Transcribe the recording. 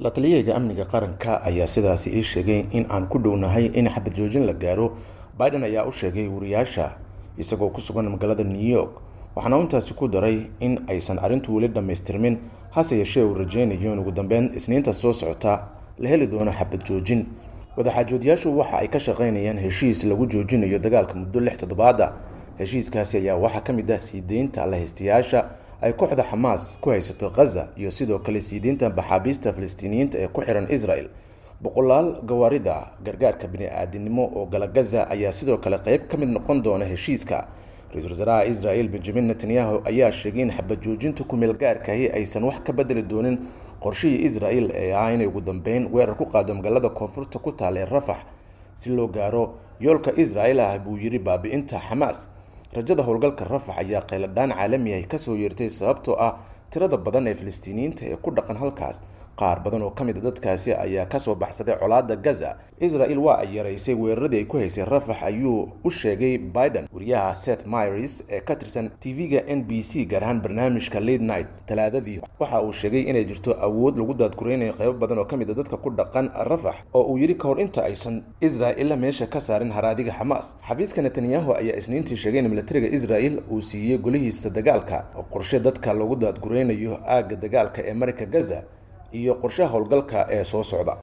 la taliyahayga amniga qaranka ayaa sidaasi ii sheegay in aan ku dhownahay in xabad joojin la gaaro. Biden ayaa u sheegay wariyaasha isagoo ku sugan magaalada new york. Waxaana intaasi ku daray in aysan arrintu weli dhammaystirmin hase yeeshee uu rajaynayo in ugu dambeyn isniinta soo socota la heli doono xabad joojin. Wadaxaajoodyaashu waxa ay ka shaqaynayaan heshiis lagu joojinayo dagaalka muddo lix toddobaada heshiiskaasi ayaa waxaa ka mid ah sii deynta lahaystayaasha ay kooxda xamaas ku haysato khaza iyo sidoo kale sii deynta maxaabiista falastiiniyiinta ee ku xiran israel. Boqolaal gawaarida gargaarka bini-aadinimo oo gala gaza ayaa sidoo kale qayb ka mid noqon doona heshiiska. Ra'iisul wasaaraha israel benjamin netanyahu ayaa sheegay in xabad joojinta kumeel gaarkahi aysan wax ka bedeli doonin qorshihii israel ee ah inay ugu dambeyn weerar ku qaado magaalada koonfurta ku taala ee rafax si loo gaaro yoolka israel ah buu yidhi baabi'inta xamaas rajada howlgalka rafax ayaa qayladhaan caalami ah ka soo yeertay sababtoo ah tirada badan ee falastiiniyiinta ee ku dhaqan halkaas qaar badan oo ka mid a dadkaasi ayaa ka soo baxsaday colaada gaza. Israel waa ay yaraysay weeraradii ay ku haysay rafax ayuu u sheegay biden. Wariyaha seth myres ee ka tirsan tv-ga n b c gaar ahaan barnaamijka late night talaadadii waxa uu sheegay inay jirto awood lagu daadgureynayo qaybo badan oo ka mid a dadka ku dhaqan rafax oo uu yidhi ka hor inta aysan israel meesha ka saarin haraadiga xamaas xafiiska netanyahu ayaa isniintii sheegay in militariga israel uu siiyey golihiisa dagaalka oo qorshe dadka lagu daadgureynayo aagga dagaalka ee marinka gaza iyo qorshaha howlgalka ee soo socda